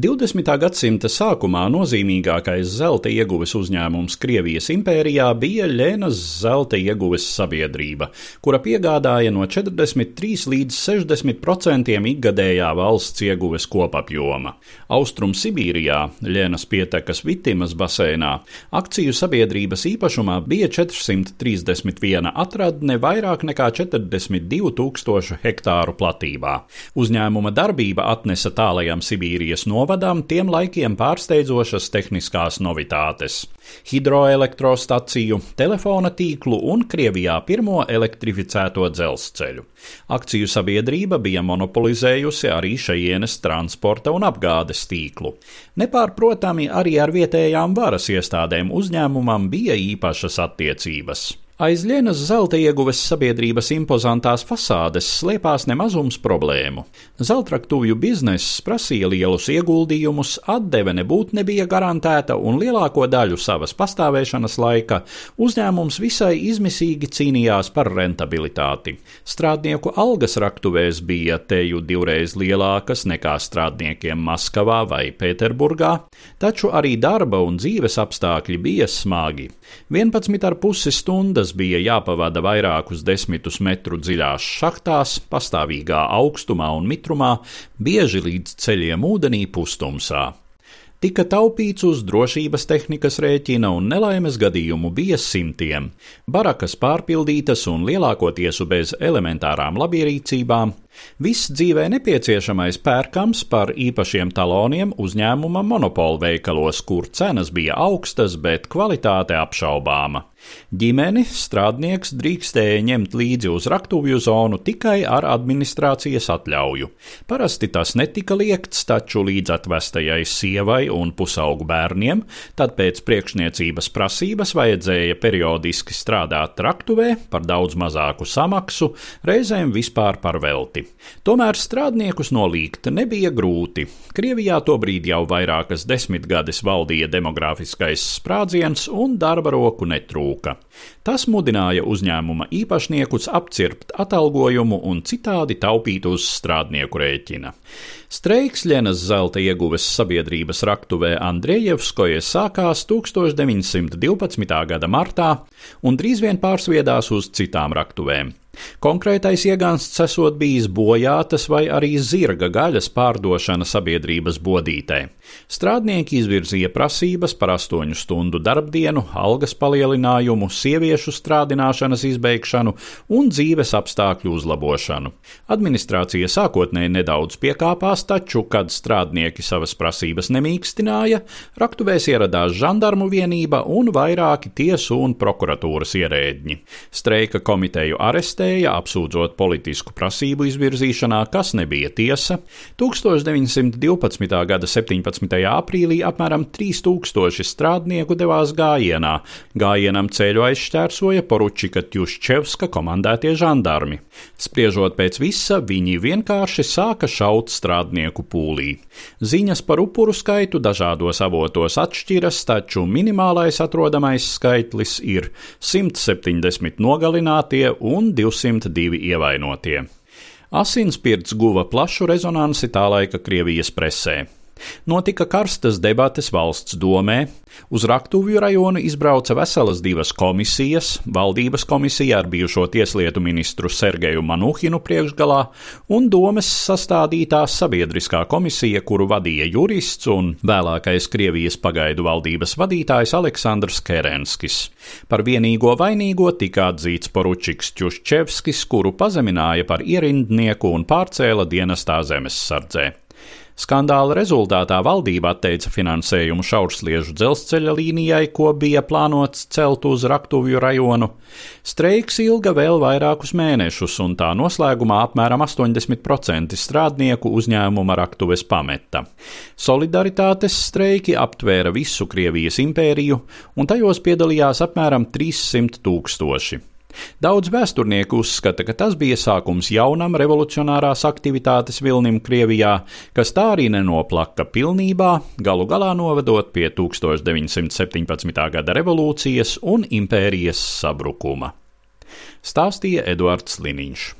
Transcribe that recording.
20. gadsimta sākumā nozīmīgākais zelta ieguves uzņēmums Krievijas impērijā bija Ļenas zelta ieguves sabiedrība, kura piegādāja no 43 līdz 60 procentiem ikgadējā valsts ieguves kopapjoma. Austrum Sibīrijā, Ļenas pietekas Vitimas basēnā, akciju sabiedrības īpašumā bija 431 atradne vairāk nekā 42 tūkstošu hektāru platībā. Uzņēmuma darbība atnesa tālajam Sibīrijas no novadām tiem laikiem pārsteidzošas tehniskās novitātes - hidroelektrostaciju, telefona tīklu un Krievijā pirmo elektrificēto dzelzceļu. Akciju sabiedrība bija monopolizējusi arī šajienes transporta un apgādes tīklu. Nepārprotami arī ar vietējām varas iestādēm uzņēmumam bija īpašas attiecības. Aiz Lienas zelta ieguves sabiedrības impozantās fasādes slēpās nemazums problēmu. Zeltraktuvju bizness prasīja lielus ieguldījumus, atdeve nebūtu nebija garantēta, un lielāko daļu savas pastāvēšanas laika uzņēmums visai izmisīgi cīnījās par rentabilitāti. Strādnieku algas raktuvēs bija teju divreiz lielākas nekā strādniekiem Maskavā vai Pēterburgā, taču arī darba un dzīves apstākļi bija smagi. 11,5 stundas Dienas bija jāpavada vairākus desmitus metru dziļās šachtās, pastāvīgā augstumā un mitrumā, bieži līdz ceļiem ūdenī pustumsā. Tika taupīts uz drošības tehnikas rēķina un nelaimes gadījumu bija simtiem. Barakas pārpildītas un lielākoties bez elementārām labierīcībām, Viss dzīvē nepieciešamais pērkams par īpašiem taloniem uzņēmuma monopolu veikalos, kur cenas bija augstas, bet kvalitāte apšaubāma. Ģimeni strādnieks drīkstēja ņemt līdzi uz raktuvju zonu tikai ar administrācijas atļauju. Parasti tas netika liekts, taču līdz atvestajai sievai un pusaugu bērniem, tad pēc priekšniecības prasības vajadzēja periodiski strādāt raktuvē par daudz mazāku samaksu, reizēm vispār par velti grūti. Tomēr strādniekus nolīgt nebija grūti. Krievijā tobrīd jau vairākas desmitgades valdīja demogrāfiskais sprādziens un darba roku netrūka. Tas mudināja uzņēmuma īpašniekus apcirpt atalgojumu un citādi taupīt uz strādnieku rēķina. Streiks Ļenas zelta ieguves sabiedrības raktuvē Andriejevskoje sākās 1912. gada martā un drīz vien pārsviedās uz citām raktuvēm. Konkrētais iegānsts esot bijis bojātas vai arī zirga gaļas pārdošana sabiedrības bodītē. Strādnieki izvirzīja prasības par astoņu stundu darbdienu, algas palielinājumu, sieviešu strādināšanas izbeigšanu un dzīves apstākļu uzlabošanu. Administrācija sākotnēji nedaudz piekāpās, taču, kad strādnieki savas prasības nemīkstināja, raktuvēs ieradās žandarmu vienība un vairāki tiesu un prokuratūras ierēdņi. Streika komiteju arestēja arestēja, apsūdzot politisku prasību izvirzīšanā, kas nebija tiesa. 1912. gada 17. aprīlī apmēram 3000 strādnieku devās gājienā. Gājienam ceļu aizšķērsoja Poručika Tjuščevska komandētie žandarmi. Spriežot pēc visa, viņi vienkārši sāka šaut strādnieku pūlī. Ziņas par upuru skaitu dažādos avotos atšķiras, taču minimālais atrodamais skaitlis ir 170 nogalinātie un 200. 202 ievainotie. Asinspirts guva plašu rezonanci tā laika Krievijas presē. Notika karstas debates valsts domē, uz Raktuvju rajonu izbrauca veselas divas komisijas - valdības komisija ar bijušo tieslietu ministru Sergeju Manuhinu priekšgalā un domes sastādītā sabiedriskā komisija, kuru vadīja jurists un vēlākais Krievijas pagaidu valdības vadītājs Aleksandrs Kerenskis. Par vienīgo vainīgo tika atzīts poručiks Čuščevskis, kuru pazemināja par ierindnieku un pārcēla dienestā zemessardzē. Skandāla rezultātā valdība atteica finansējumu šaursliežu dzelzceļa līnijai, ko bija plānots celt uz Raktuvju rajonu. Streiks ilga vēl vairākus mēnešus, un tā noslēgumā apmēram 80% strādnieku uzņēmuma Raktuves pameta. Solidaritātes streiki aptvēra visu Krievijas impēriju, un tajos piedalījās apmēram 300 tūkstoši. Daudz vēsturnieku uzskata, ka tas bija sākums jaunam revolucionārās aktivitātes vilnim Krievijā, kas tā arī nenoplaka pilnībā, galu galā novedot pie 1917. gada revolūcijas un impērijas sabrukuma. Stāstīja Eduards Liniņš.